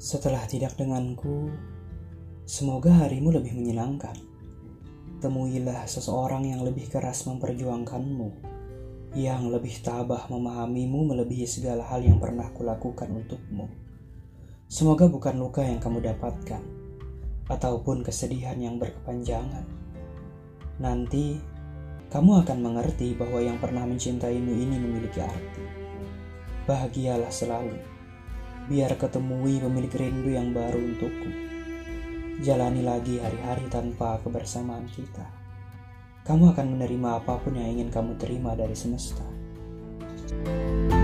Setelah tidak denganku, semoga harimu lebih menyenangkan. Temuilah seseorang yang lebih keras memperjuangkanmu, yang lebih tabah memahamimu melebihi segala hal yang pernah kulakukan untukmu. Semoga bukan luka yang kamu dapatkan, ataupun kesedihan yang berkepanjangan. Nanti, kamu akan mengerti bahwa yang pernah mencintaimu ini memiliki arti. Bahagialah selalu biar ketemui pemilik rindu yang baru untukku. Jalani lagi hari-hari tanpa kebersamaan kita. Kamu akan menerima apa pun yang ingin kamu terima dari semesta. thank you